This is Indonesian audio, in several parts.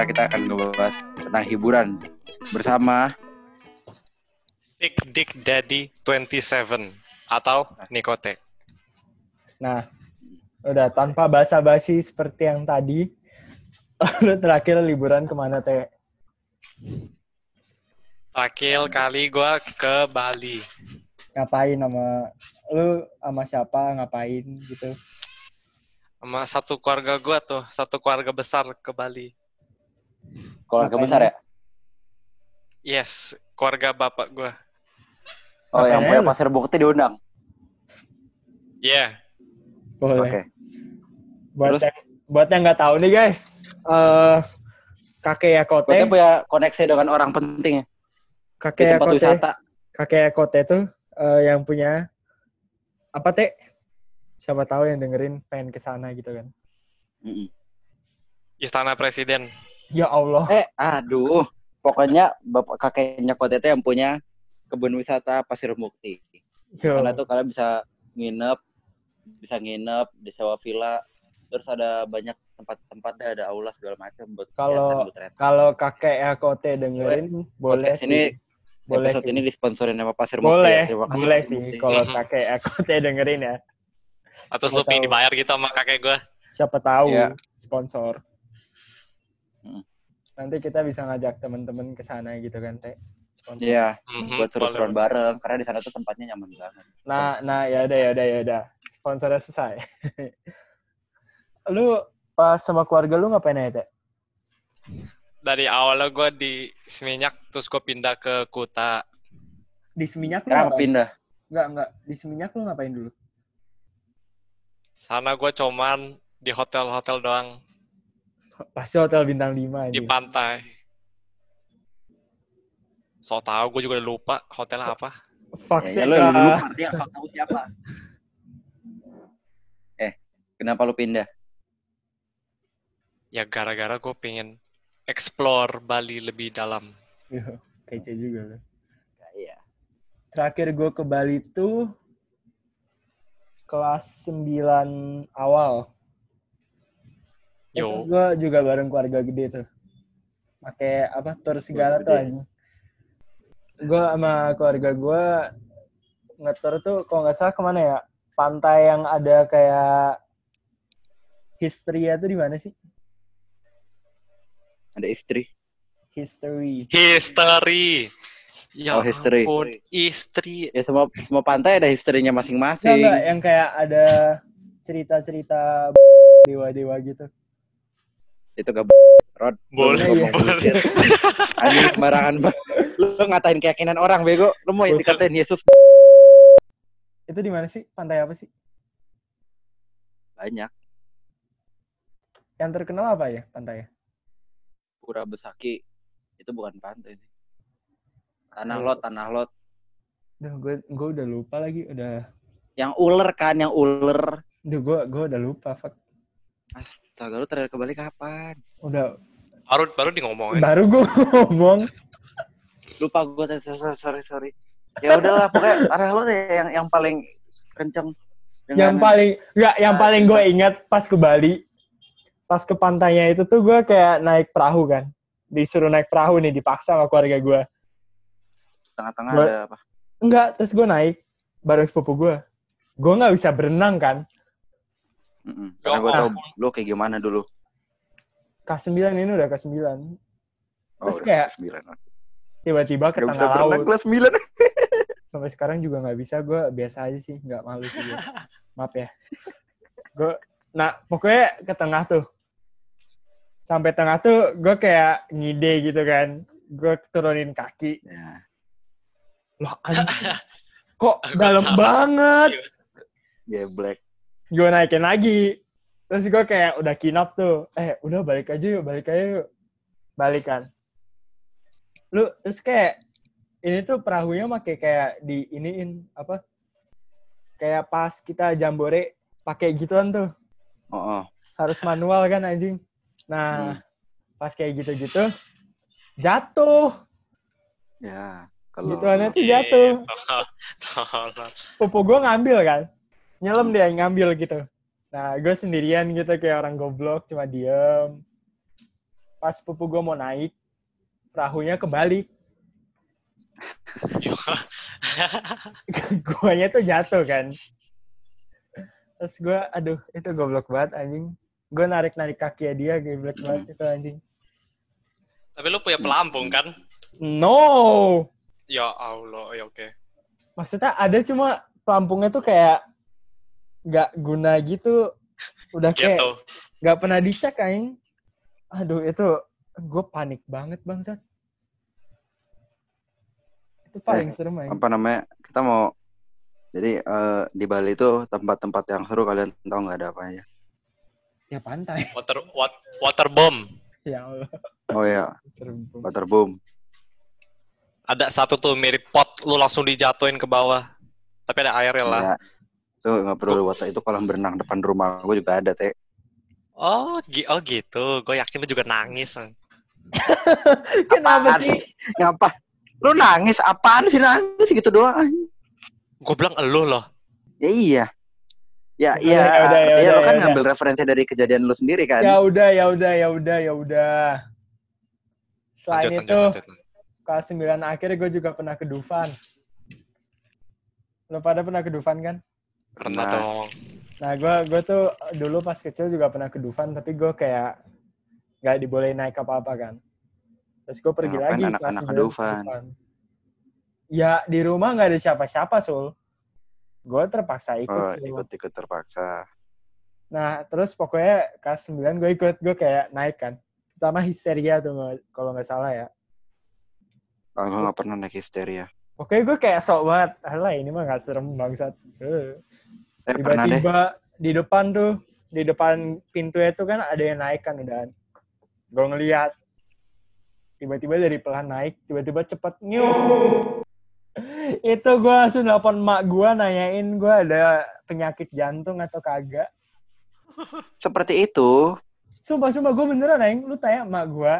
sekarang kita akan ngebahas tentang hiburan bersama Big Dick Daddy 27 atau Nikote. Nah, udah tanpa basa-basi seperti yang tadi, lu terakhir liburan ke mana teh? Terakhir kali gue ke Bali. Ngapain sama lu sama siapa ngapain gitu? Sama satu keluarga gue tuh, satu keluarga besar ke Bali. Keluarga Ngapain? besar ya. Yes, keluarga bapak gue. Oh, yang Ngapain punya pasir bukti diundang. Yeah. Boleh. Oke. Buat Terus? yang buat yang nggak tahu nih guys, eh kakek Yakote, Berarti punya koneksi dengan orang penting ya kakek Yakote, wisata. kakek Yakote tuh eh, yang punya apa teh? Siapa tahu yang dengerin pengen ke sana gitu kan? Istana Presiden. Ya Allah. Eh, aduh. Pokoknya bapak kakeknya Kotete yang punya kebun wisata Pasir Bukti. Yo. Karena tuh kalian bisa nginep, bisa nginep di sewa villa. Terus ada banyak tempat-tempat ada aula segala macam buat Kalau-. Kalau kakek Yakote dengerin, boleh ini sih. Boleh sih. ini disponsorin sama Pasir Bukti. Boleh, ya. Terima kasih, boleh sih. Kalau kakek Yakote dengerin ya. Atau tahu. dibayar gitu sama kakek gue. Siapa tahu Iya. sponsor. Hmm. Nanti kita bisa ngajak teman-teman ke sana gitu kan, Teh. Sponsor. Iya, Mhm, buat seru-seruan bareng. Karena di sana tuh tempatnya nyaman banget. Nah, nah ya udah ya udah ya udah. Sponsornya selesai. lu pas sama keluarga lu ngapain aja, Teh? Dari awalnya gue di Seminyak, terus gue pindah ke Kuta. Di Seminyak lu ngapain? pindah. Enggak, enggak. Di Seminyak lu ngapain dulu? Sana gue cuman di hotel-hotel doang, Pasti hotel bintang 5 di pantai. So tau gue juga udah lupa hotel apa. Fuck Ya, ya sih, lu yang Kak. dulu artinya nggak tahu siapa. Eh, kenapa lu pindah? Ya gara-gara gue pengen explore Bali lebih dalam. Kece juga lu. Iya. Terakhir gue ke Bali tuh kelas 9 awal. Yo. Gue juga bareng keluarga gede tuh. Pakai apa tour segala tuh anjing. Gue sama keluarga gue ngetur tuh kalau nggak salah ke mana ya? Pantai yang ada kayak history tuh di mana sih? Ada istri. History. History. Ya Oh, history. ampun, istri. Ya semua semua pantai ada historinya Enggak, masing-masing. enggak, yang kayak ada cerita-cerita dewa-dewa gitu. Itu gak Rod. Boleh. Anjing sembarangan banget. Lu ngatain keyakinan orang bego. Lu mau dikatain Yesus Itu di mana sih? Pantai apa sih? banyak. Yang terkenal apa ya pantainya? Pura Besaki itu bukan pantai sih. Tanah Oh. lot, tanah lot. Duh, gue gue udah lupa lagi, udah Yang uler kan, yang uler. Duh, gue gue udah lupa, fuck. Astaga, lu terakhir kembali kapan? Udah Baru baru di ngomongin. baru gue ngomong. Lupa gue, sorry, sorry, sorry. Ya udahlah, pokoknya tanah lot ya yang yang paling kenceng. yang paling enggak, yang Ah, paling gue ingat pas ke Bali, pas ke pantainya itu tuh gue kayak naik perahu kan. Disuruh naik perahu nih, dipaksa sama keluarga gue. tengah-tengah ada apa? Enggak, terus gue naik bareng sepupu gue. Gue nggak bisa berenang kan. Mm-mm. Ya Karena gue tau lu kayak gimana dulu. K9 ini udah K9. Oh, Terus udah kayak tiba-tiba ke Gak tengah laut. kelas 9. Sampai sekarang juga nggak bisa. Gue biasa aja sih, nggak malu sih gue. Maaf ya. Gue, nah pokoknya ke tengah tuh. Sampai tengah tuh gue kayak ngide gitu kan. Gue turunin kaki. Ya. Loh anjing. Kok dalam banget. Ya black. Gue naikin lagi. Terus gue kayak udah kinap tuh. Eh udah balik aja yuk, balik aja yuk. Balik kan. Lu terus kayak ini tuh perahunya make kayak di iniin apa? Kayak pas kita jambore pakai gituan tuh. Oh, oh. Harus manual kan anjing. Nah, Hmm. pas kayak gitu-gitu jatuh. Ya. Kalau Gituannya tuh jatuh. Pupu gue ngambil kan. Nyelam dia yang ngambil gitu. Nah, gue sendirian gitu kayak orang goblok cuma diem. pas pupu gue mau naik, perahunya kebalik. Guanya tuh jatuh kan. Terus gue, aduh, itu goblok banget anjing. Gue narik-narik kaki dia, goblok banget itu anjing. Tapi lu punya pelampung kan? No! Ya Allah, ya oke. Maksudnya ada cuma pelampungnya tuh kayak nggak guna gitu. Udah kayak Gitu. nggak pernah dicek aing. Aduh, itu gue panik banget bangsat. Itu paling Eh, serem aing. Apa namanya? Kita mau jadi eh, di Bali itu tempat-tempat yang seru kalian tahu nggak ada apa aja? Ya pantai. Water wat, water bomb. ya Allah. Oh ya, Terbuka. waterboom. Ada satu tuh mirip pot, lu langsung dijatuhin ke bawah. Tapi ada airnya lah. Ya, itu nggak perlu water itu kolam berenang depan rumah gue juga ada teh. Oh, gi oh gitu. Gue yakin lu juga nangis. Kenapa Apaan sih? Ngapa? Lu nangis? Apaan sih nangis gitu doang? Gue bilang elu loh. Ya iya. Ya Ya iya. udah, ya udah, ya, ya lu kan udah. ngambil referensi dari kejadian lu sendiri kan? Ya udah, ya udah, ya udah, ya udah. Selain Lanjut, itu, lanjut, lanjut. kelas 9 akhir gue juga pernah ke Dufan. Lo pada pernah ke Dufan kan? Pernah Nah. dong. Nah, gue gue tuh dulu pas kecil juga pernah ke Dufan, tapi gue kayak nggak dibolehin naik apa-apa kan. Terus gue pergi Ngapain lagi anak-anak ke 9 Dufan? Ya di rumah nggak ada siapa-siapa sul. Gue terpaksa ikut. Oh, ikut-ikut terpaksa. Nah terus pokoknya kelas 9 gue ikut, gue kayak naik kan. Pertama histeria tuh kalau nggak salah ya. Oh, gue nggak pernah naik histeria. Pokoknya gue kayak sok banget. Alah ini mah gak serem bangsat. Eh. Eh. Tiba-tiba di depan tuh, di depan pintu itu kan ada yang naik kan udah. Gue ngeliat. Tiba-tiba dari pelan naik, tiba-tiba cepet nyu. itu gue langsung nelfon mak gue nanyain gue ada penyakit jantung atau kagak. Seperti itu. Sumpah, sumpah gue beneran aing. Lu tanya mak gue.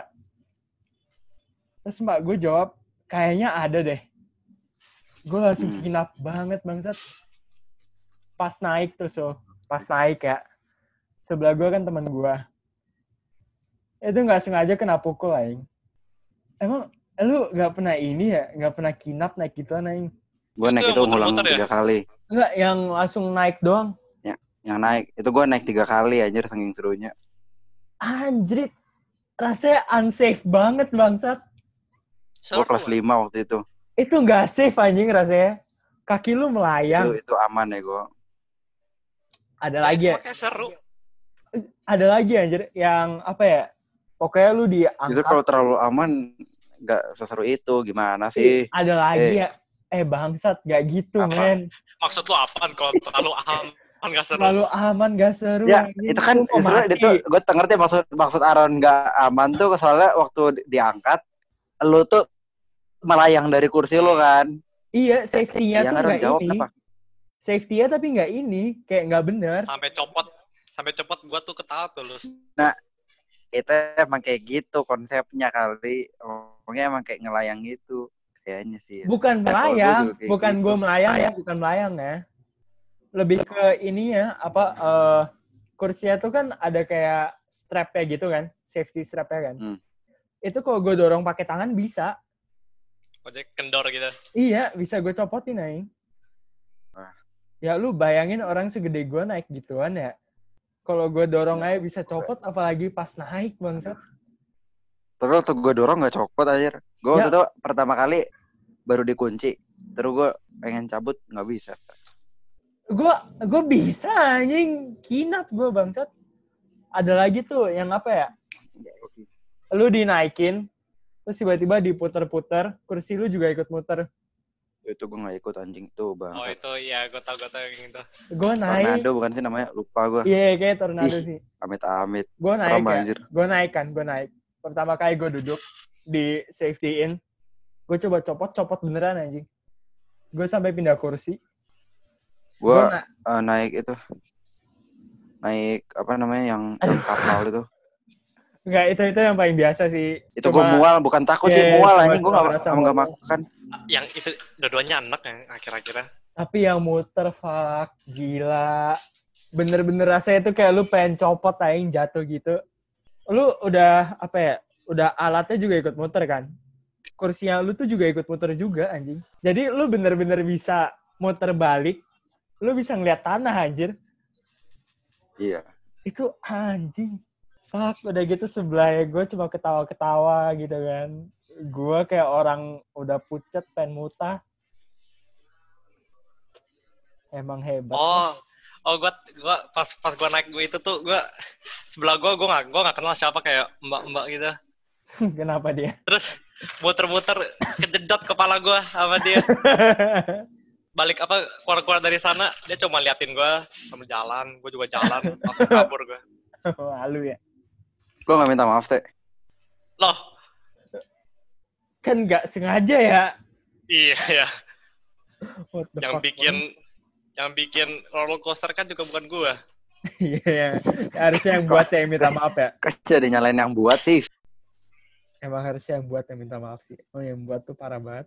Terus mak gue jawab, kayaknya ada deh. Gue langsung Hmm. kinap banget bangsat. Pas naik tuh so. Pas naik ya. Sebelah gue kan teman gue. Itu nggak sengaja kena pukul aing. Emang lu nggak pernah ini ya? Nggak pernah kinap naik gitu aing? Gue naik Itu ngulang ya? tiga kali. Enggak, yang langsung naik doang. Yang naik. Itu gue naik tiga kali anjir saking serunya. Anjrit. Rasanya unsafe banget bangsat. Gue kelas 5 waktu itu. Itu nggak safe anjing rasanya. Kaki lu melayang. Itu, itu aman ya gue. Ada lagi ya, seru. ada lagi anjir yang apa ya? Pokoknya lu Itu diangkat. kalau terlalu aman nggak seseru itu. Gimana sih? Ada lagi Eh. ya. Eh bangsat, gak gitu Apa? men. Maksud lu apaan kalau terlalu aman gak seru? Terlalu aman gak seru. Ya, itu kan mau sebenarnya itu gue ngerti maksud maksud Aaron nggak aman tuh soalnya waktu di- diangkat lu tuh melayang dari kursi lu kan. Iya, safety-nya tuh nggak ini. apa? Safety-nya tapi nggak ini. Kayak nggak bener. Sampai copot. Sampai copot gua tuh ketawa tuh lu. Itu emang kayak gitu konsepnya kali. Pokoknya emang kayak ngelayang gitu. Kayaknya sih. ya. Bukan gua melayang. kayak Bukan gitu. gue melayang ya. Bukan melayang ya. Lebih ke ini ya. Apa, eh kursinya tuh kan ada kayak strapnya gitu kan. Safety strapnya kan. Hmm. Itu kalau gue dorong pakai tangan bisa. Ojek kendor gitu. Iya, bisa gue copotin, Aing. Wah. Ya lu bayangin orang segede gue naik gituan ya. Kalau gue dorong aja bisa copot, apalagi pas naik, bangsat. Tapi waktu gue dorong nggak copot aja. Gue Ya. waktu itu pertama kali baru dikunci. Terus gue pengen cabut nggak bisa. Gue gue bisa, anjing. Kinap gue, bangsat. Ada lagi tuh yang apa ya? Lu dinaikin, terus tiba-tiba diputer-puter, kursi lu juga ikut muter. Itu gue nggak ikut anjing tuh bang. Oh itu iya gua tau gua tau yang itu. Gue naik. Tornado bukan sih namanya? Lupa gue. Iya, kayak tornado Ih. sih. Amit-amit. Gue naik Serem ya. anjir. gue naik kan, gue naik. Pertama kali gue duduk di safety in, gue coba copot, copot beneran anjing. Gue sampai pindah kursi. Gue Gua na- eh, naik itu. Naik apa namanya yang, yang kapal itu. Nggak, itu itu yang paling biasa sih. Itu gue Cuma- mual, bukan takut Iya, sih mual cuma- anjing. Gue nggak merasa nggak makan. Yang itu dua-duanya anak yang akhir-akhirnya. Tapi yang muter, fuck, gila. Bener-bener rasanya itu kayak lu pengen copot aing jatuh gitu. Lu udah, apa ya, udah alatnya juga ikut muter kan. Kursinya lu tuh juga ikut muter juga anjing. Jadi lu bener-bener bisa muter balik, lu bisa ngeliat tanah anjir. Iya. Itu anjing. Fuck, udah gitu sebelahnya gue cuma ketawa-ketawa gitu kan. Gue kayak orang udah pucet, pengen mutah. Emang hebat. Oh, oh gua gua pas pas gua naik gua itu tuh gua sebelah gua gua nggak gua nggak kenal siapa kayak mbak-mbak gitu. Kenapa dia? Terus muter-muter kejedot kepala gua sama dia. Balik apa keluar-keluar dari sana dia cuma liatin gua sambil jalan, gua juga jalan langsung kabur gua. Malu ya. Gue gak minta maaf, Teh. Loh, Kan nggak sengaja ya. iya ya. Yang fuck, bikin yang bikin roller coaster kan juga bukan gua. Iya, harusnya yang buat yang minta maaf ya. Kan jadi nyalain yang buat sih. Emang harusnya yang buat yang minta maaf sih. Oh, yang buat tuh parah banget.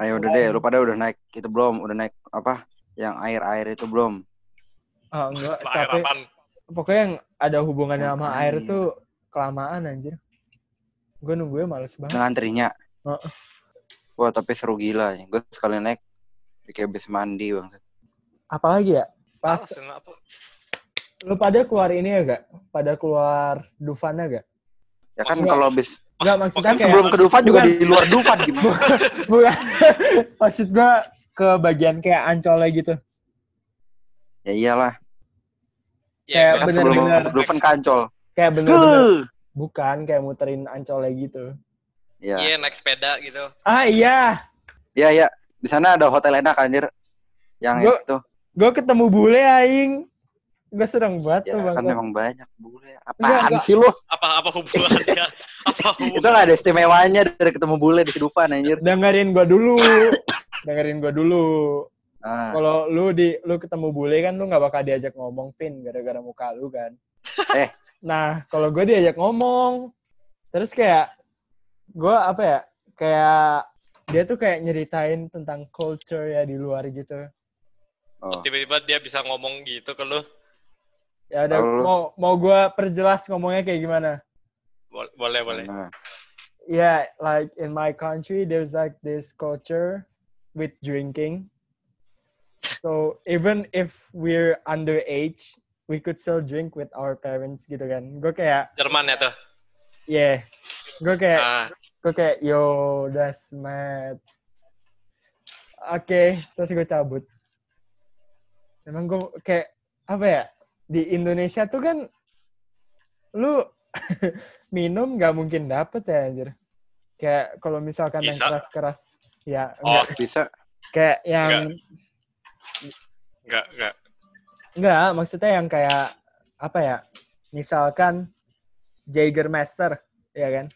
Ayo udah deh, lu pada udah naik itu belum? Udah naik apa? Yang air-air itu belum? Oh, enggak, apaan? Pokoknya yang ada hubungannya sama air. air tuh kelamaan anjir. Gue nunggunya males banget. Dengan antrinya. Heeh. Wah, tapi seru gila. Gue sekali naik kayak habis mandi, Bang. Apalagi ya? Pas kenapa? lu pada keluar ini ya gak? Pada keluar Dufana gak? Ya kan kalau habis Enggak maksudnya kan kayak sebelum ke Dufan juga Bukan. di luar Dufan gimana? bukan. Maksud gue ke bagian kayak ancolnya gitu. ya iyalah. Kayak Kan bener-bener. sebelum Dufan kancol. Kayak bener-bener bukan kayak muterin ancolnya gitu. Ya. Iya, naik sepeda gitu. Ah iya, Iya, iya. Di sana ada hotel enak anjir. Yang Gua- itu. gue ketemu bule aing. Gue seneng banget Ya tuh kan bang. memang banyak bule. Apaan enggak. sih lu? Apa apa hubungannya? apa Itu hubungannya? gak ada istimewanya dari ketemu bule di Dufan anjir. Dengerin gue dulu, dengerin gue dulu. Ah. Kalau lu di lu ketemu bule kan lu nggak bakal diajak ngomong pin gara-gara muka lu kan. Eh. Nah kalau gue diajak ngomong, terus kayak gue apa ya? Kayak dia tuh kayak nyeritain tentang culture ya di luar gitu. Oh. Tiba-tiba dia bisa ngomong gitu ke lu. Ya udah Lalu- mau mau gue perjelas ngomongnya kayak gimana? Boleh, boleh. boleh. Nah. Yeah, like in my country, there's like this culture with drinking. So even if we're underage, we could still drink with our parents gitu kan. Gue kayak, Jerman ya tuh. yeah. Gue kayak, Ah, gue kayak, yo, that's mad. Oke, terus gue cabut. Emang gue kayak, apa ya, di Indonesia tuh kan, lu minum nggak mungkin dapet ya anjir. Kayak kalau misalkan yang Bisa. keras-keras, ya Oh, enggak. Bisa. Kayak yang, enggak, enggak. enggak, maksudnya yang kayak, apa ya, misalkan Jagermeister, ya kan?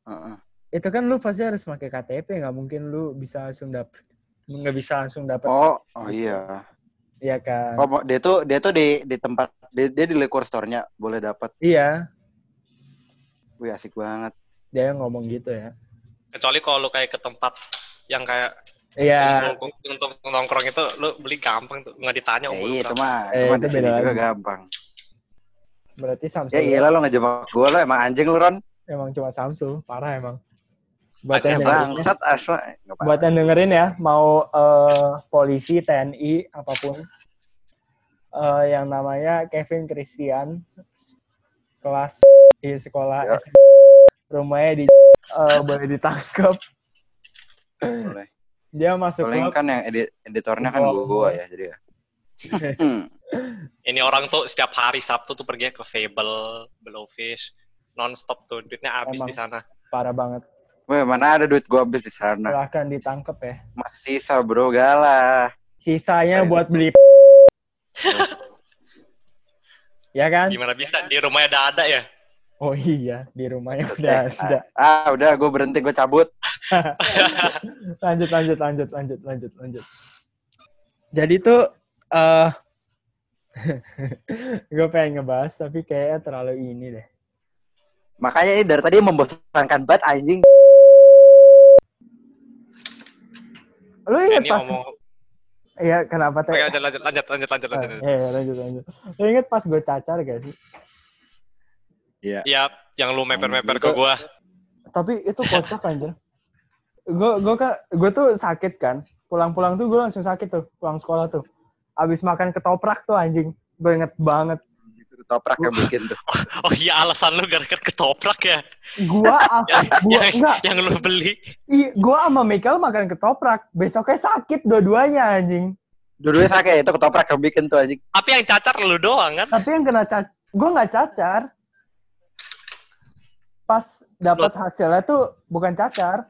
Heeh. itu kan lu pasti harus pakai KTP nggak mungkin lu bisa langsung dapet nggak bisa langsung dapet Oh, oh iya. iya kan Oh, dia tuh dia tuh di di tempat dia, dia di liquor store-nya boleh dapat. iya Wih, asik banget. dia yang ngomong gitu ya Kecuali kalau lu kayak ke tempat yang kayak iya untuk, untuk nongkrong itu lu beli gampang tuh, nggak ditanya Eh, umur iya, itu berapa. mah, Eh, itu mah itu beda juga lagi. gampang. berarti Samsul Ya iyalah lo ngejebak gue lo emang anjing lu Ron. emang cuma Samsul parah emang buat yang dengerin, buat yang dengerin ya mau eh, polisi TNI apa pun eh, yang namanya Kevin Christian kelas di sekolah Ya. Rumahnya di eh, boleh ditangkap Boleh. Dia masuk Paling klub kan yang edit editornya kan Gua- gue ya jadi ya. Hmm. Ini orang tuh setiap hari Sabtu tuh pergi ke Fable, Blowfish, non-stop tuh duitnya habis di sana. parah banget Weh, mana ada duit gue habis di sana. silahkan ditangkap ya Masih sisa bro, galah. sisanya buat beli ya kan Gimana bisa di rumahnya ada ada ya? Oh iya di rumahnya udah Eh, ada Ah, udah gue berhenti, gue cabut. lanjut lanjut lanjut lanjut lanjut lanjut jadi tuh eh gue pengen ngebahas tapi kayaknya terlalu ini deh Makanya ini dari tadi membosankan banget anjing. lu inget Ini pas ngomong, iya kenapa oke lanjut lanjut lanjut lanjut lanjut Ah, lanjut. iya, iya, lanjut lanjut lu inget pas gue cacar gak sih Iya. Iya, yang lu meper-meper Itu- ke gua. Tapi itu kocak anjir. Gue gue kan gue tuh sakit kan. Pulang-pulang tuh gue langsung sakit tuh, pulang sekolah tuh. Abis makan ketoprak tuh anjing. Gue inget banget. Itu toprak yang bikin tuh. Oh iya, alasan lu gara-gara ketoprak ya. Gua yang, gua yang, enggak, yang lu beli. i- gua sama Michael makan ketoprak. Besoknya sakit dua-duanya anjing. Dua-duanya sakit, itu ketoprak yang bikin tuh anjing. Tapi yang cacar lu doang kan? Tapi yang kena cacar, gue nggak cacar. Pas dapat hasilnya tuh bukan cacar.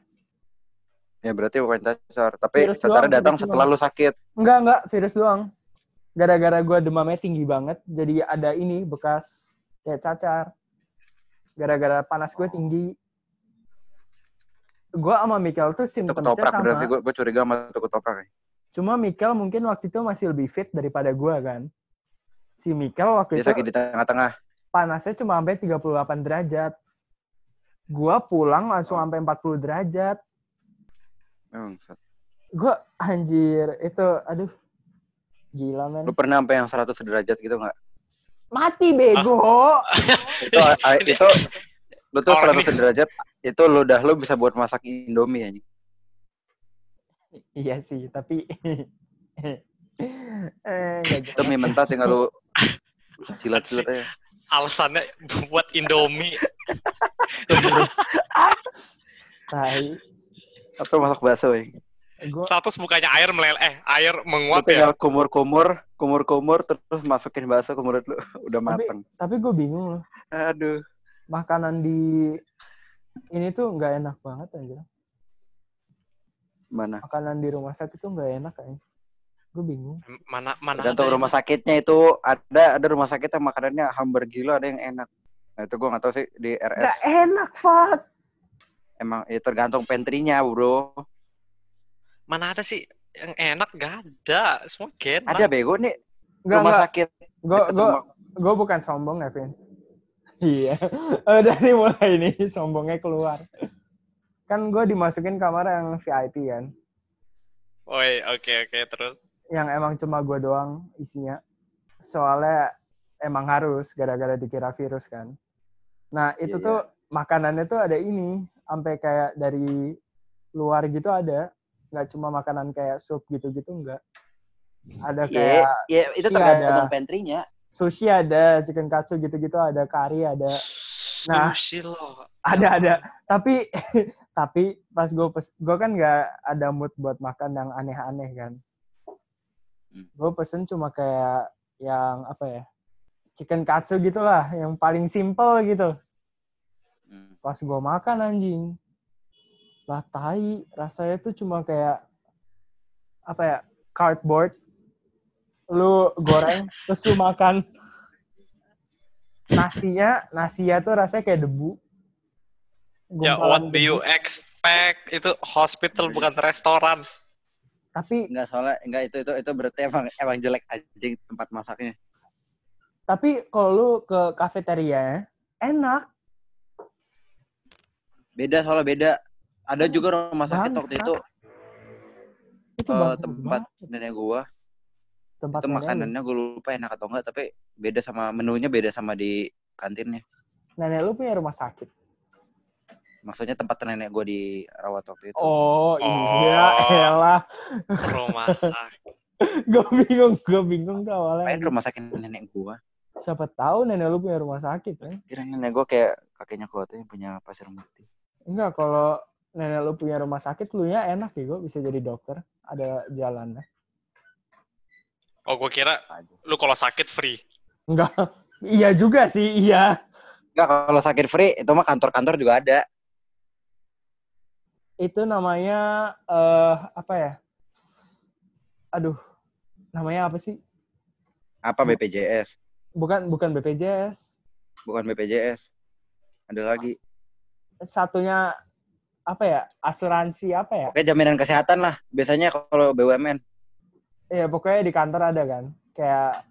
Ya berarti bukan cacar. Tapi Virus cacarnya doang, datang virus setelah lu sakit. Enggak, enggak, virus doang. Gara-gara gue demamnya tinggi banget, jadi ada ini bekas kayak cacar. Gara-gara panas gue tinggi. Gue sama Michael tuh simptomnya sama. bener sih. Gue, gue curiga sama itu ketoprak. ya. Cuma Michael mungkin waktu itu masih lebih fit daripada gue kan. Si Michael waktu Dia itu sakit di tengah-tengah. panasnya cuma sampai 38 derajat. Gua pulang langsung sampai 40 derajat. Emang. Gue anjir itu aduh gila men. Lu pernah sampai yang 100 derajat gitu nggak? Mati bego. Itu, a- itu lu tuh Orang 100 derajat, itu lu udah lu bisa buat masak Indomie anjing. iya sih, tapi eh Itu mie mentah tinggal lu cilat-cilat aja. Alasannya buat Indomie. Tai. Atau masak bakso ya. Gua Status bukannya air meleleh, eh air menguap ya. kumur-kumur, kumur-kumur, terus masukin bakso ke mulut lu. Udah mateng. tapi gue bingung loh. Aduh. Makanan di ini tuh nggak enak banget aja. Mana? Makanan di rumah sakit tuh nggak enak kayaknya. Gue bingung. Mana mana Tergantung rumah sakitnya itu ada ada rumah sakit yang makanannya hamburger gila ada yang enak. Nah itu gue nggak tahu sih di RS Nggak enak, fuck. emang ya tergantung pantry-nya bro. mana ada sih yang enak gak ada semua gen Ada bego nih Nggak, rumah nggak. sakit. Gue bukan sombong ya, Vin. Iya. Eh, Dari mulai ini sombongnya keluar. Kan gue dimasukin kamar yang VIP kan. Woi, oke oke terus. Yang emang cuma gue doang isinya. Soalnya emang harus gara-gara dikira virus kan. Nah itu Iya, tuh makanannya tuh ada ini. Sampai kayak dari luar gitu ada. Nggak cuma makanan kayak sup gitu-gitu enggak. Ada Iya, kayak iya, itu sushi tergantung ada. pantry-nya. sushi ada, chicken katsu gitu-gitu ada, kari ada. Nah. Sushi loh. ada ada tapi tapi pas gue pes gue kan nggak ada mood buat makan yang aneh-aneh kan Hmm. gue pesen cuma kayak yang apa ya chicken katsu gitulah yang paling simple gitu Hmm. pas gue makan anjing lah tai rasanya tuh cuma kayak apa ya cardboard lu goreng terus lu makan nasinya nasinya tuh rasanya kayak debu Ya, what do you debu. expect? Itu hospital bukan restoran. tapi Enggak soalnya enggak itu itu itu berarti emang emang jelek anjing tempat masaknya. Tapi kalau lu ke kafeteria enak Beda soalnya beda. Ada juga rumah sakit waktu itu itu bangsat tempat banget. nenek gua. tempat itu nenek makanannya gue lupa enak atau enggak tapi beda sama menunya beda sama di kantinnya. nenek lu punya rumah sakit Maksudnya tempat nenek gue di rawat waktu itu. oh, Oh. iya elah Rumah sakit. gue bingung gue bingung tuh awalnya Main rumah sakit nenek gue. Siapa tahu nenek lu punya rumah sakit kan Kira nenek gue kayak kakeknya kuatnya punya pasir mati. enggak kalau nenek lu punya rumah sakit lu ya enak ya gue bisa jadi dokter ada jalannya Oh, gue kira lu kalau sakit free. enggak iya juga sih iya Enggak kalau sakit free itu mah kantor-kantor juga ada. itu namanya eh apa ya aduh namanya apa sih Apa BPJS? Bukan bukan BPJS Bukan BPJS. Ada lagi. satunya apa ya asuransi apa ya Oke jaminan kesehatan lah. Biasanya kalau BUMN. ya pokoknya di kantor ada kan kayak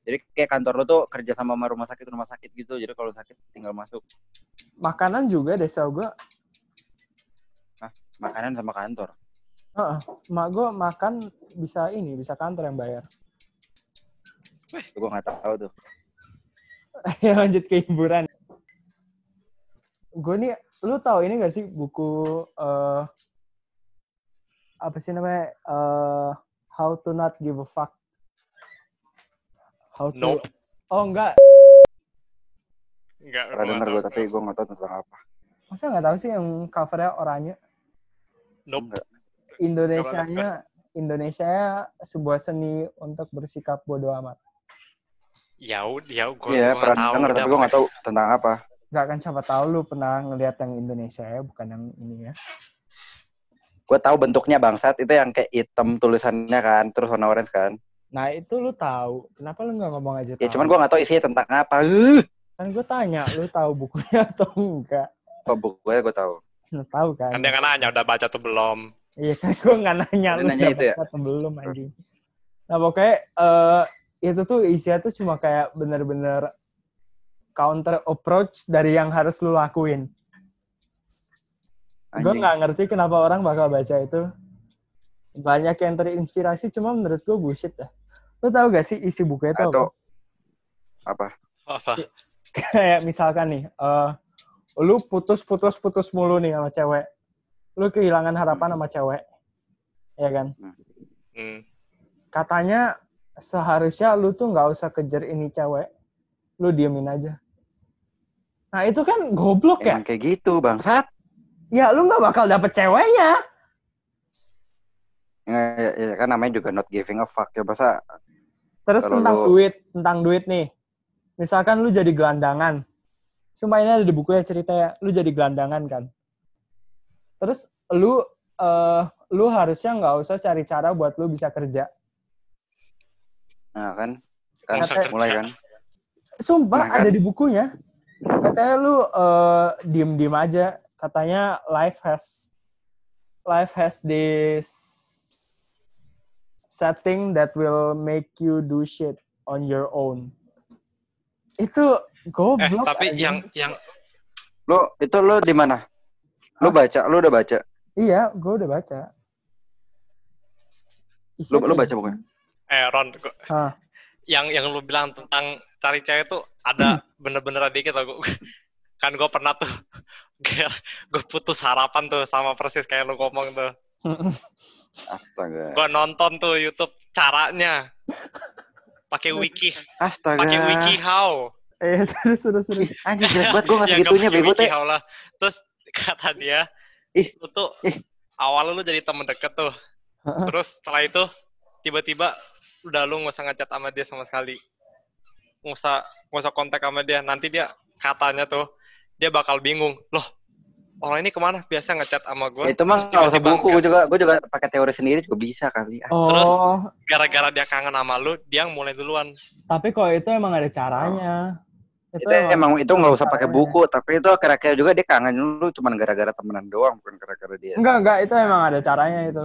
Jadi kayak kantor lo tuh kerja sama sama rumah sakit rumah sakit gitu. Jadi kalau sakit tinggal masuk makanan juga deh tau gue makanan sama kantor. mak gue makan bisa ini bisa kantor yang bayar gue nggak tahu tuh. ya lanjut ke hiburan. Gue nih, lu tahu ini gak sih buku eh apa sih namanya? eh How to Not Give a Fuck. How to... Nope. Oh enggak, Enggak, Pernah gua denger gue tapi gue nggak tahu tentang apa. masa nggak tahu sih yang covernya oranye? Nope. Enggak. Indonesianya, Indonesia sebuah seni untuk bersikap bodoh amat. Ya ya gue Iya nggak pernah tahu. denger tapi gue nggak tahu tentang apa. Gak kan siapa tahu lu pernah ngelihat yang Indonesia ya, bukan yang ini ya. Gue tahu bentuknya bangsat itu yang kayak hitam tulisannya kan, terus warna orange kan. Nah itu lu tahu, kenapa lu nggak ngomong aja Ya tahu? cuman gue nggak tahu isinya tentang apa. Kan gue tanya, lu tahu bukunya atau enggak? kok bukunya gue tahu. Lu tahu kan? Kan dia nggak nanya, udah baca tuh belum. Iya kan gue nggak nanya Dia lu nanya udah itu ya? baca atau belum anjing. Nah pokoknya eh, itu tuh isinya tuh cuma kayak bener-bener counter approach dari yang harus lu lakuin. Gue nggak ngerti kenapa orang bakal baca itu. Banyak yang terinspirasi, cuma menurut gue bullshit dah. Lu tahu gak sih isi bukunya itu apa? Atau apa? Apa? kayak misalkan nih, eh lu putus-putus-putus mulu nih sama cewek. Lu kehilangan harapan sama cewek. Ya kan? Hmm. Katanya seharusnya lu tuh nggak usah kejar ini cewek. Lu diemin aja. Nah itu kan goblok ya. Emang kayak gitu bangsat. Ya lu nggak bakal dapet ceweknya. Ya, ya, ya, kan namanya juga not giving a fuck ya masa Terus tentang lu- duit, tentang duit nih. Misalkan lu jadi gelandangan. Cuma ini ada di bukunya ceritanya, lu jadi gelandangan kan. Terus lu eh lu harusnya nggak usah cari cara buat lu bisa kerja. Nah kan kan usah mulai kerja. kan Sumpah Nah, kan. ada di bukunya. Katanya lu eh, diem-diem aja. Katanya life has life has this setting that will make you do shit on your own. Itu Eh, goblok. tapi anjing. yang yang lu itu lu di mana lu baca lu udah baca iya, gue udah baca. lu Isinya lu baca bukunya eh Ron, gua- Hah. yang yang lu bilang tentang cari cewek tuh ada bener-bener dikit loh. Gua- kan gue pernah tuh gue putus harapan tuh sama persis kayak lu ngomong tuh. astaga Gue nonton tuh YouTube caranya pakai wiki, astaga pakai wiki how. Eh, terus terus terus. jelek banget gue nggak Ya, segitunya pakai bego teh how lah. Terus kata dia, Ih, lu tuh ih. awalnya lu jadi temen deket tuh. Terus setelah itu tiba-tiba udah lu nggak usah ngechat sama dia sama sekali. Nggak usah nggak usah kontak sama dia. Nanti dia katanya tuh dia bakal bingung. Loh, orang ini ke mana? Biasa ngechat sama gue. itu mah nggak usah buku gue juga gue juga pakai teori sendiri juga bisa kali. Terus? Oh, Gara-gara dia kangen sama lu, dia yang mulai duluan. tapi kalau itu emang ada caranya. itu emang itu nggak usah pakai buku tapi itu kira-kira juga dia kangen lu cuman gara-gara temenan doang bukan gara-gara dia Enggak, enggak, itu emang ada caranya itu.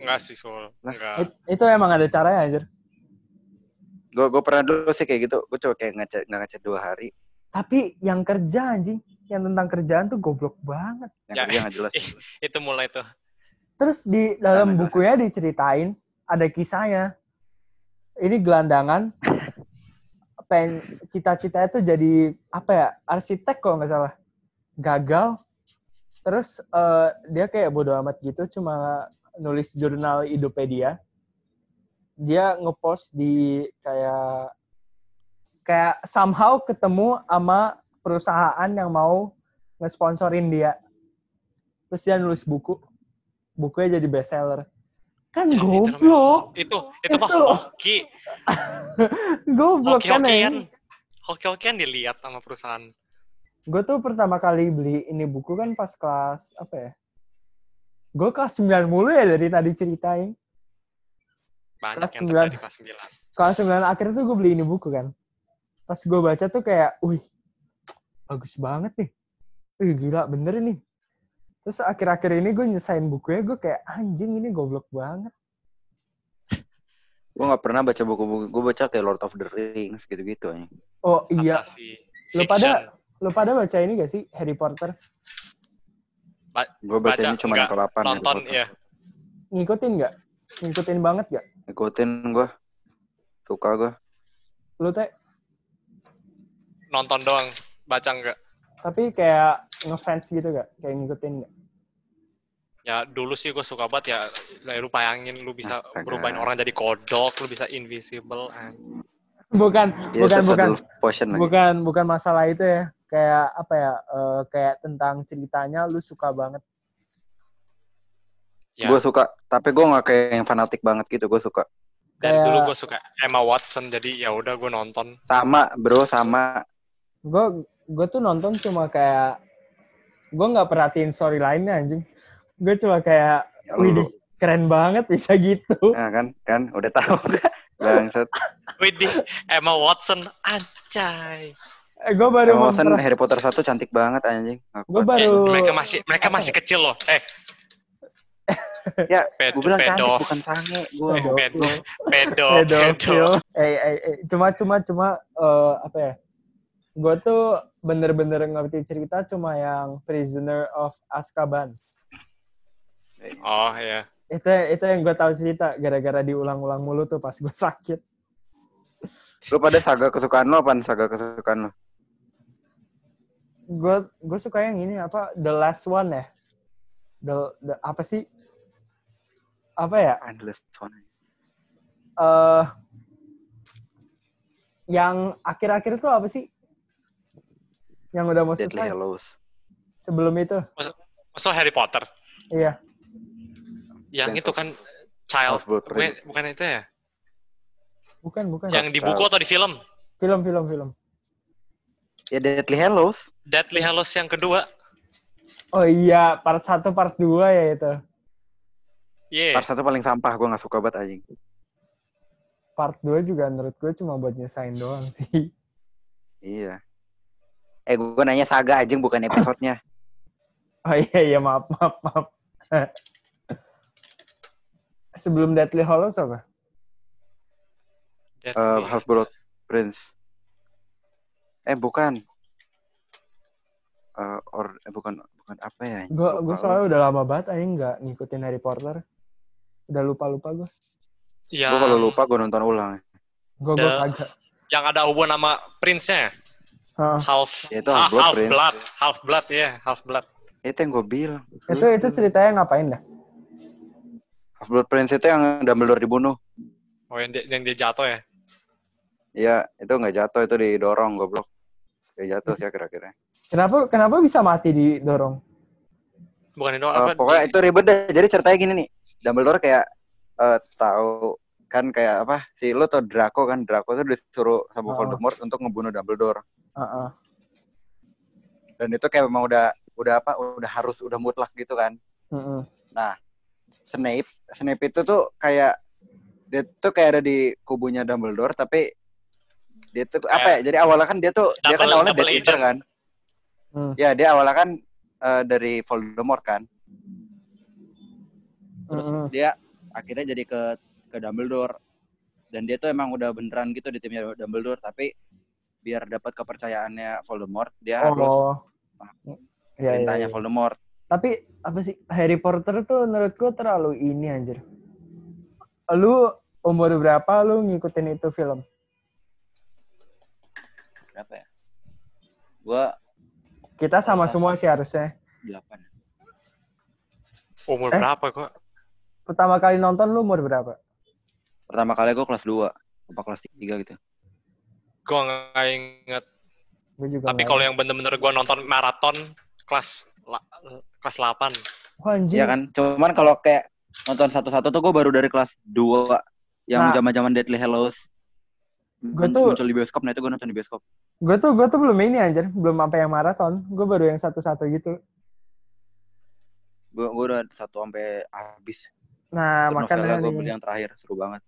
Enggak sih, Sul. Enggak. It- itu emang ada caranya anjir. gue gue pernah dulu sih kayak gitu gue coba kayak ngechat nggak ngechat dua hari Tapi yang kerja anjing, yang tentang kerjaan tuh goblok banget. yang Ya, kerja nggak jelas. Itu mulai tuh. Terus di dalam bukunya diceritain ada kisahnya. Ini gelandangan pen cita-citanya tuh jadi apa ya? Arsitek kalau nggak salah. Gagal. Terus eh, dia kayak bodo amat gitu cuma nulis jurnal hidupnya dia. Ngepost di kayak kayak somehow ketemu sama perusahaan yang mau ngesponsorin dia. Terus dia nulis buku. Bukunya jadi bestseller. Kan Ya, goblok. Itu, itu mah Itu. hoki. Goblok kan ya. Hoki-hokian dilihat sama perusahaan. Gue tuh pertama kali beli ini buku kan pas kelas apa ya? Gue kelas 9 mulu ya dari tadi ceritain. Banyak Kelas yang sembilan. terjadi kelas 9. Kelas 9 akhir tuh gue beli ini buku kan. Pas gue baca tuh kayak, wih, bagus banget nih. Wih, gila, bener nih. Terus akhir-akhir ini gue nyesain bukunya, gue kayak, anjing ini goblok banget. gue nggak pernah baca buku-buku gue baca kayak Lord of the Rings gitu-gitu aja Oh iya, Fantasi, fiction. pada- lo pada baca ini gak sih, Harry Potter? Gue bacanya Baca, cuma yang enggak, ke-8 Nonton, ya. Ngikutin gak? Ngikutin banget gak? ikutin gue suka gue Lu teh? nonton doang, baca enggak. Tapi kayak ngefans gitu gak? Kayak ngikutin gak? Ya dulu sih gue suka banget ya. Lu bayangin lu bisa Astaga. berubahin orang jadi kodok, lu bisa invisible. an. Bukan, Dia bukan, bukan. Bukan, bukan masalah itu ya. Kayak apa ya? eh, kayak tentang ceritanya lu suka banget. Ya, Gue suka, tapi gue nggak kayak yang fanatik banget gitu. Gue suka. dari kayak- dulu gue suka Emma Watson, jadi ya udah gue nonton. Sama, bro, sama. Gue gue tuh nonton cuma kayak gue nggak perhatiin storyline-nya anjing. Gue cuma kayak, Ya wih lu. keren banget bisa gitu. Nah, kan, kan, udah tahu Bangsat. Widih, Emma Watson, anjay. Eh, gue baru Watson memper- Harry Potter 1 cantik banget anjing. Gue baru Eh, mereka masih mereka apa masih kecil loh. Eh, Ya, ped, gue bilang cantik pedo, bukan sange. Gue Eh, pedo, pedo, pedo. pedofil. Eh, eh, eh, cuma cuma cuma eh, apa ya? Gue tuh bener-bener ngerti cerita cuma yang Prisoner of Azkaban. Oh ya. Itu itu yang gue tahu cerita gara-gara diulang-ulang mulu tuh pas gue sakit. Lu pada saga kesukaan lo apa saga kesukaan lo? Gue gue suka yang ini apa The Last One ya. The, the apa sih? Apa ya? Endless One. eh yang akhir-akhir itu apa sih? Yang udah mau Deadly selesai Hallows. sebelum itu. Maksud Harry Potter. Iya. Yang itu kan Child. Bukan, bukan itu ya? Bukan, bukan. Yang di buku atau di film? Film, film, film. Ya Deadly Hallows. Deathly Hallows yang kedua. Oh iya, part 1, part 2 ya itu. Iya. Part satu paling sampah, gue gak suka banget anjing. Part 2 juga menurut gue cuma buat nyesain doang sih. Iya. Eh, gue nanya saga anjing bukan episodenya. Oh iya, iya, maaf, maaf, maaf. Sebelum Deathly Hallows apa? Deathly. Eh, Half-Blood Prince. Eh, bukan. Eh, or eh, bukan bukan apa ya? Gue Lupa gue gua. soalnya udah lama banget aja nggak ngikutin Harry Potter. Udah lupa-lupa gue. yang, Gue kalau lupa gue nonton ulang. Gue gue kagak. yang ada hubungan sama prince-nya. Hah. Half Ya, itu ah, Half-Blood half Prince. blood, half blood ya, half blood. Itu yang gue bilang. Itu itu ceritanya ngapain dah? Half-Blood Prince itu yang Dumbledore dibunuh. Oh yang dia, yang dia jatuh ya? Iya, itu nggak jatuh, itu didorong goblok. Ya jatuh sih kira-kira. Kenapa kenapa bisa mati didorong? Bukan itu Eh, apa? pokoknya di- itu ribet deh. Jadi ceritanya gini nih. Dumbledore kayak eh, tahu kan kayak apa si lo tau Draco kan Draco tuh disuruh sama Oh. Voldemort untuk ngebunuh Dumbledore Heeh. dan itu kayak memang udah udah apa udah harus udah mutlak gitu kan Heeh. Snape Snape itu tuh kayak dia tuh kayak ada di kubunya Dumbledore tapi dia tuh apa ya jadi awalnya kan dia tuh dia kan Double- awalnya double Death Eater kan Hmm. ya dia awalnya kan eh, dari Voldemort kan terus Mm-mm. dia akhirnya jadi ke ke Dumbledore dan dia tuh emang udah beneran gitu di timnya Dumbledore tapi biar dapat kepercayaannya Voldemort dia harus Oh. Ya, ya, perintahnya ya. Voldemort Tapi apa sih Harry Potter tuh menurut gue terlalu ini anjir. Lu umur berapa lu ngikutin itu film? Berapa ya? Gua Kita sama semua sih harusnya. 8. umur Eh? berapa kok? Pertama kali nonton lu umur berapa? Pertama kali gua kelas 2 apa kelas 3 gitu. Gue nggak inget. Gue juga. Tapi kalau yang bener-bener gue nonton maraton kelas la- kelas 8. Wah, anjir. Iya kan? Cuman kalau kayak nonton satu-satu tuh gua baru dari kelas 2 yang Nah. zaman-zaman Deadly Hallows. Gua Men- tuh- muncul di bioskop, nah itu gua nonton di bioskop. Gue tuh gue tuh belum ini anjir, belum sampai yang maraton. Gue baru yang satu-satu gitu. Gua gua udah satu sampai habis. Nah, Itu makanya nih. beli yang terakhir, seru banget.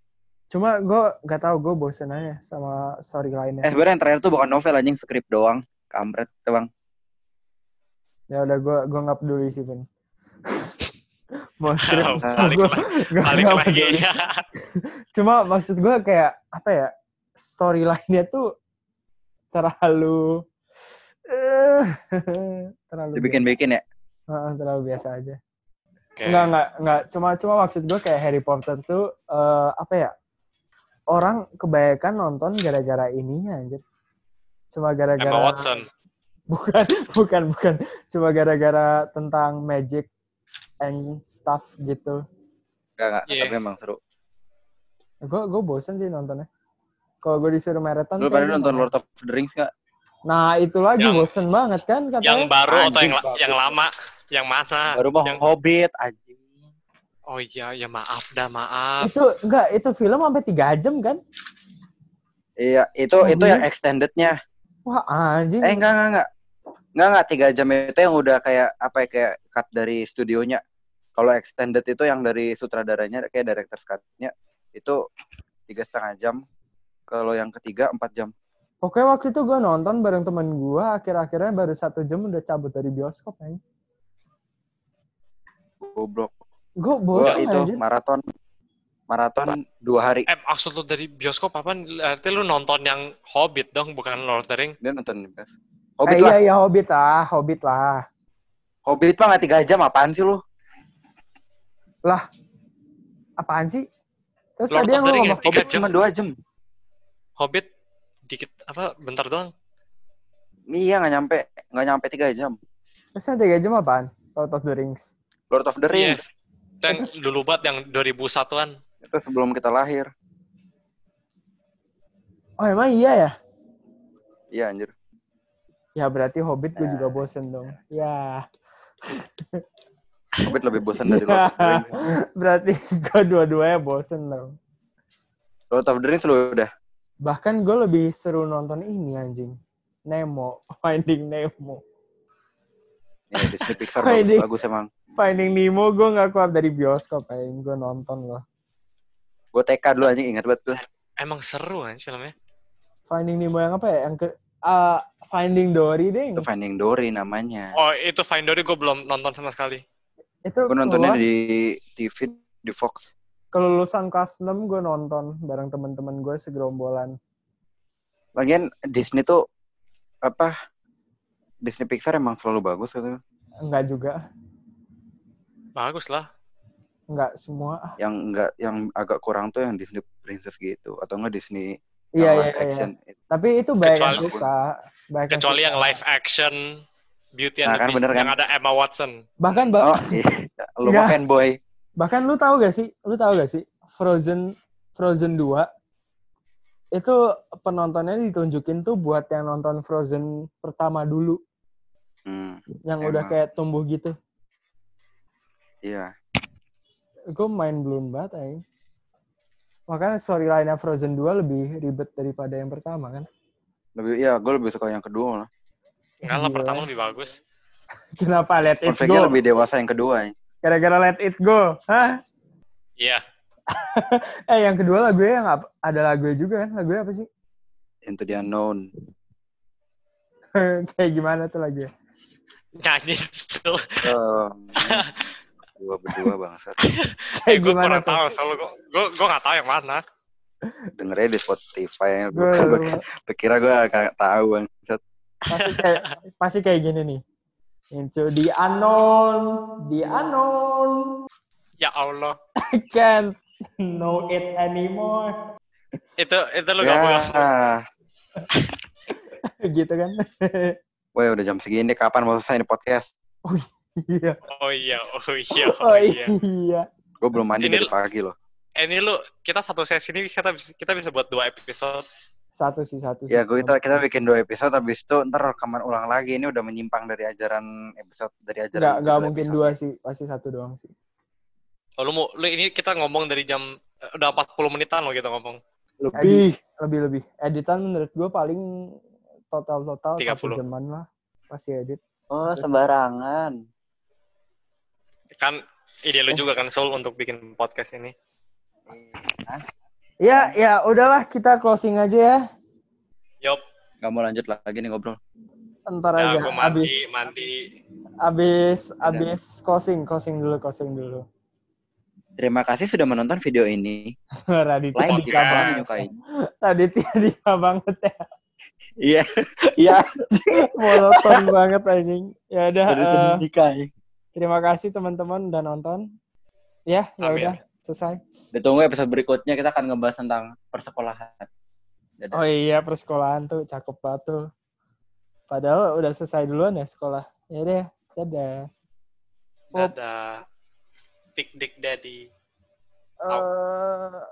Cuma gue gak tahu gue bosen aja sama storyline-nya. Eh sebenarnya yang terakhir tuh bukan novel anjing, skrip doang. Kampret tuh, Bang. Ya udah gue gue nggak peduli sih Ben. Mau balik gua- gua nggak lagi. peduli. Cuma maksud gue kayak apa ya storyline-nya tuh terlalu eh terlalu Dibikin-bikin ya. Heeh, terlalu biasa aja. Oke. Enggak enggak enggak cuma cuma maksud gue kayak Harry Potter tuh eh, apa ya orang kebanyakan nonton gara-gara ininya anjir Cuma Emma gara-gara Watson. bukan bukan bukan cuma gara-gara tentang magic and stuff gitu. Enggak, enggak. Iya. Tapi emang seru. Gue gue bosen sih nontonnya. Kalau gue disuruh marathon. Lu pada kayaknya nonton. Lord of the Rings nggak? Nah itu lagi Yang- bosen banget kan katanya. Yang baru atau yang, Anjing, yang lama? Yang mana? Baru mau yang, Hobbit anjing. Oh iya, ya maaf dah maaf. Itu enggak itu film sampai tiga jam kan? Iya, itu Oh, itu iya? yang extendednya. Wah anjing. Eh enggak enggak enggak. Enggak enggak tiga jam itu yang udah kayak apa ya kayak cut dari studionya. Kalau extended itu yang dari sutradaranya kayak director cut-nya itu tiga setengah jam. Kalau yang ketiga empat jam. Pokoknya waktu itu gue nonton bareng temen gue, akhir-akhirnya baru satu jam udah cabut dari bioskop ya. Goblok. Gue Gua bosen itu aja. maraton maraton dua hari. Eh, maksud lu dari bioskop apa? Berarti lu nonton yang Hobbit dong, bukan Lord of the Ring. Dia nonton Eh, Hobbit iya lah. iya Hobbit lah, Hobbit lah. Hobbit mah nggak tiga jam apaan sih lu? Apaan sih? Terus Lord tadi of yang the lu Ring ngomong ya? Tiga Hobbit jam. cuma dua jam. Hobbit dikit apa bentar doang. Iya nggak nyampe nggak nyampe tiga jam. Yang tiga jam apaan? Lord of the Rings. Lord of the Iya. Rings Itu yang dulu banget yang 2001-an. itu sebelum kita lahir. Oh emang iya ya? Iya anjir. Ya berarti Hobbit gue Nah. juga bosen dong. Ya. Hobbit lebih bosan dari Lord of the Rings. berarti gue dua-duanya bosen dong. Lord of the Rings lu udah. Bahkan gue lebih seru nonton ini anjing. Nemo. Finding Nemo. Ya, Disney Pixar ini. bagus, bagus emang. Finding Nemo gue gak keluar dari bioskop aja. Gue nonton loh. Gue TK dulu anjing ingat banget tuh. Emang seru kan filmnya. Finding Nemo yang apa ya? Yang ke ah, Finding Dory deh. Itu Finding Dory namanya. Oh, itu Find Dory gue belum nonton sama sekali. Itu Gue nontonnya keluar- di TV di Fox. Kelulusan kelas 6 gue nonton bareng teman-teman gue segerombolan. Lagian Disney tuh apa? Disney Pixar emang selalu bagus gitu. Enggak juga. Bagus lah. Enggak semua. Yang enggak yang agak kurang tuh yang Disney Princess gitu atau enggak Disney Iya, yang iya, live iya. action. Tapi itu banyak yang Kecuali- suka. Banyak Kecuali yang suka. live action Beauty and Nah, the kan Beast bener yang kan? ada Emma Watson. Bahkan ba- Oh, iya. lu Enggak. Bahkan lu tahu gak sih? Lu tahu gak sih? Frozen Frozen 2 itu penontonnya ditunjukin tuh buat yang nonton Frozen pertama dulu Hmm, yang udah Emang. kayak tumbuh gitu. iya. Gue main belum banget aja. Makanya storyline-nya Frozen 2 lebih ribet daripada yang pertama kan. Lebih iya, gue lebih suka yang kedua malah. Enggak lah, Gila. pertama lebih bagus. Kenapa Let It Konfliknya Go? lebih dewasa yang kedua. Ya. Gara-gara Let It Go. Hah? Iya. Eh yang kedua lagunya yang apa? Ada lagunya juga kan? Lagunya apa sih? Into the Unknown. Kayak gimana tuh lagunya? Nyanyi tuh. Oh, dua berdua bangsat. Kayak Eh, gue gimana kurang tuh? tahu, soalnya gue gue gue nggak tahu yang mana. Dengernya di Spotify. Gue Gue kira gue gak tahu bangsat. pasti kayak pasti kayak gini nih. Into the unknown, the unknown, Ya Allah. I can't know it anymore. Itu itu lu gak boleh. Ya. gitu kan? Woi udah jam segini kapan mau selesai nih podcast? Iya. Oh iya, oh iya, Oh oh iya. iya. Gue belum mandi Ini dari pagi loh. Eh, ini lu kita satu sesi ini kita bisa- kita bisa buat dua episode. Satu sih satu. sih. Ya gue kita kita bikin dua episode habis itu ntar rekaman ulang lagi. Ini udah menyimpang dari ajaran episode dari ajaran. Nggak, nggak mungkin episode. dua sih. Pasti satu doang sih. Oh, lu mau lu ini kita ngomong dari jam eh, udah 40 menitan loh kita ngomong. Lebih. Lebih lebih. Editan menurut gue paling total total satu 30. jaman lah. Pasti edit. Oh, sembarangan. Kan ide lu juga kan Soul untuk bikin podcast ini. Ya ya udahlah kita closing aja ya. Yop, Gak mau lanjut lagi nih ngobrol. Ntar ya aja. gue Abis mandi, mandi. abis abis closing closing dulu closing dulu. Terima kasih sudah menonton video ini. Raditya Like. Dika banget. Raditya Dika banget ya. Iya, iya. Monoton banget anjing. Ya udah Menyukai. terima kasih teman-teman udah nonton. Ya, ya Amin. udah selesai. Ditunggu episode berikutnya kita akan ngebahas tentang persekolahan. Dadah. Oh iya persekolahan tuh cakep banget tuh. Padahal udah selesai duluan ya sekolah. Ya deh, dadah. Dadah. Dik dik daddy. Uh...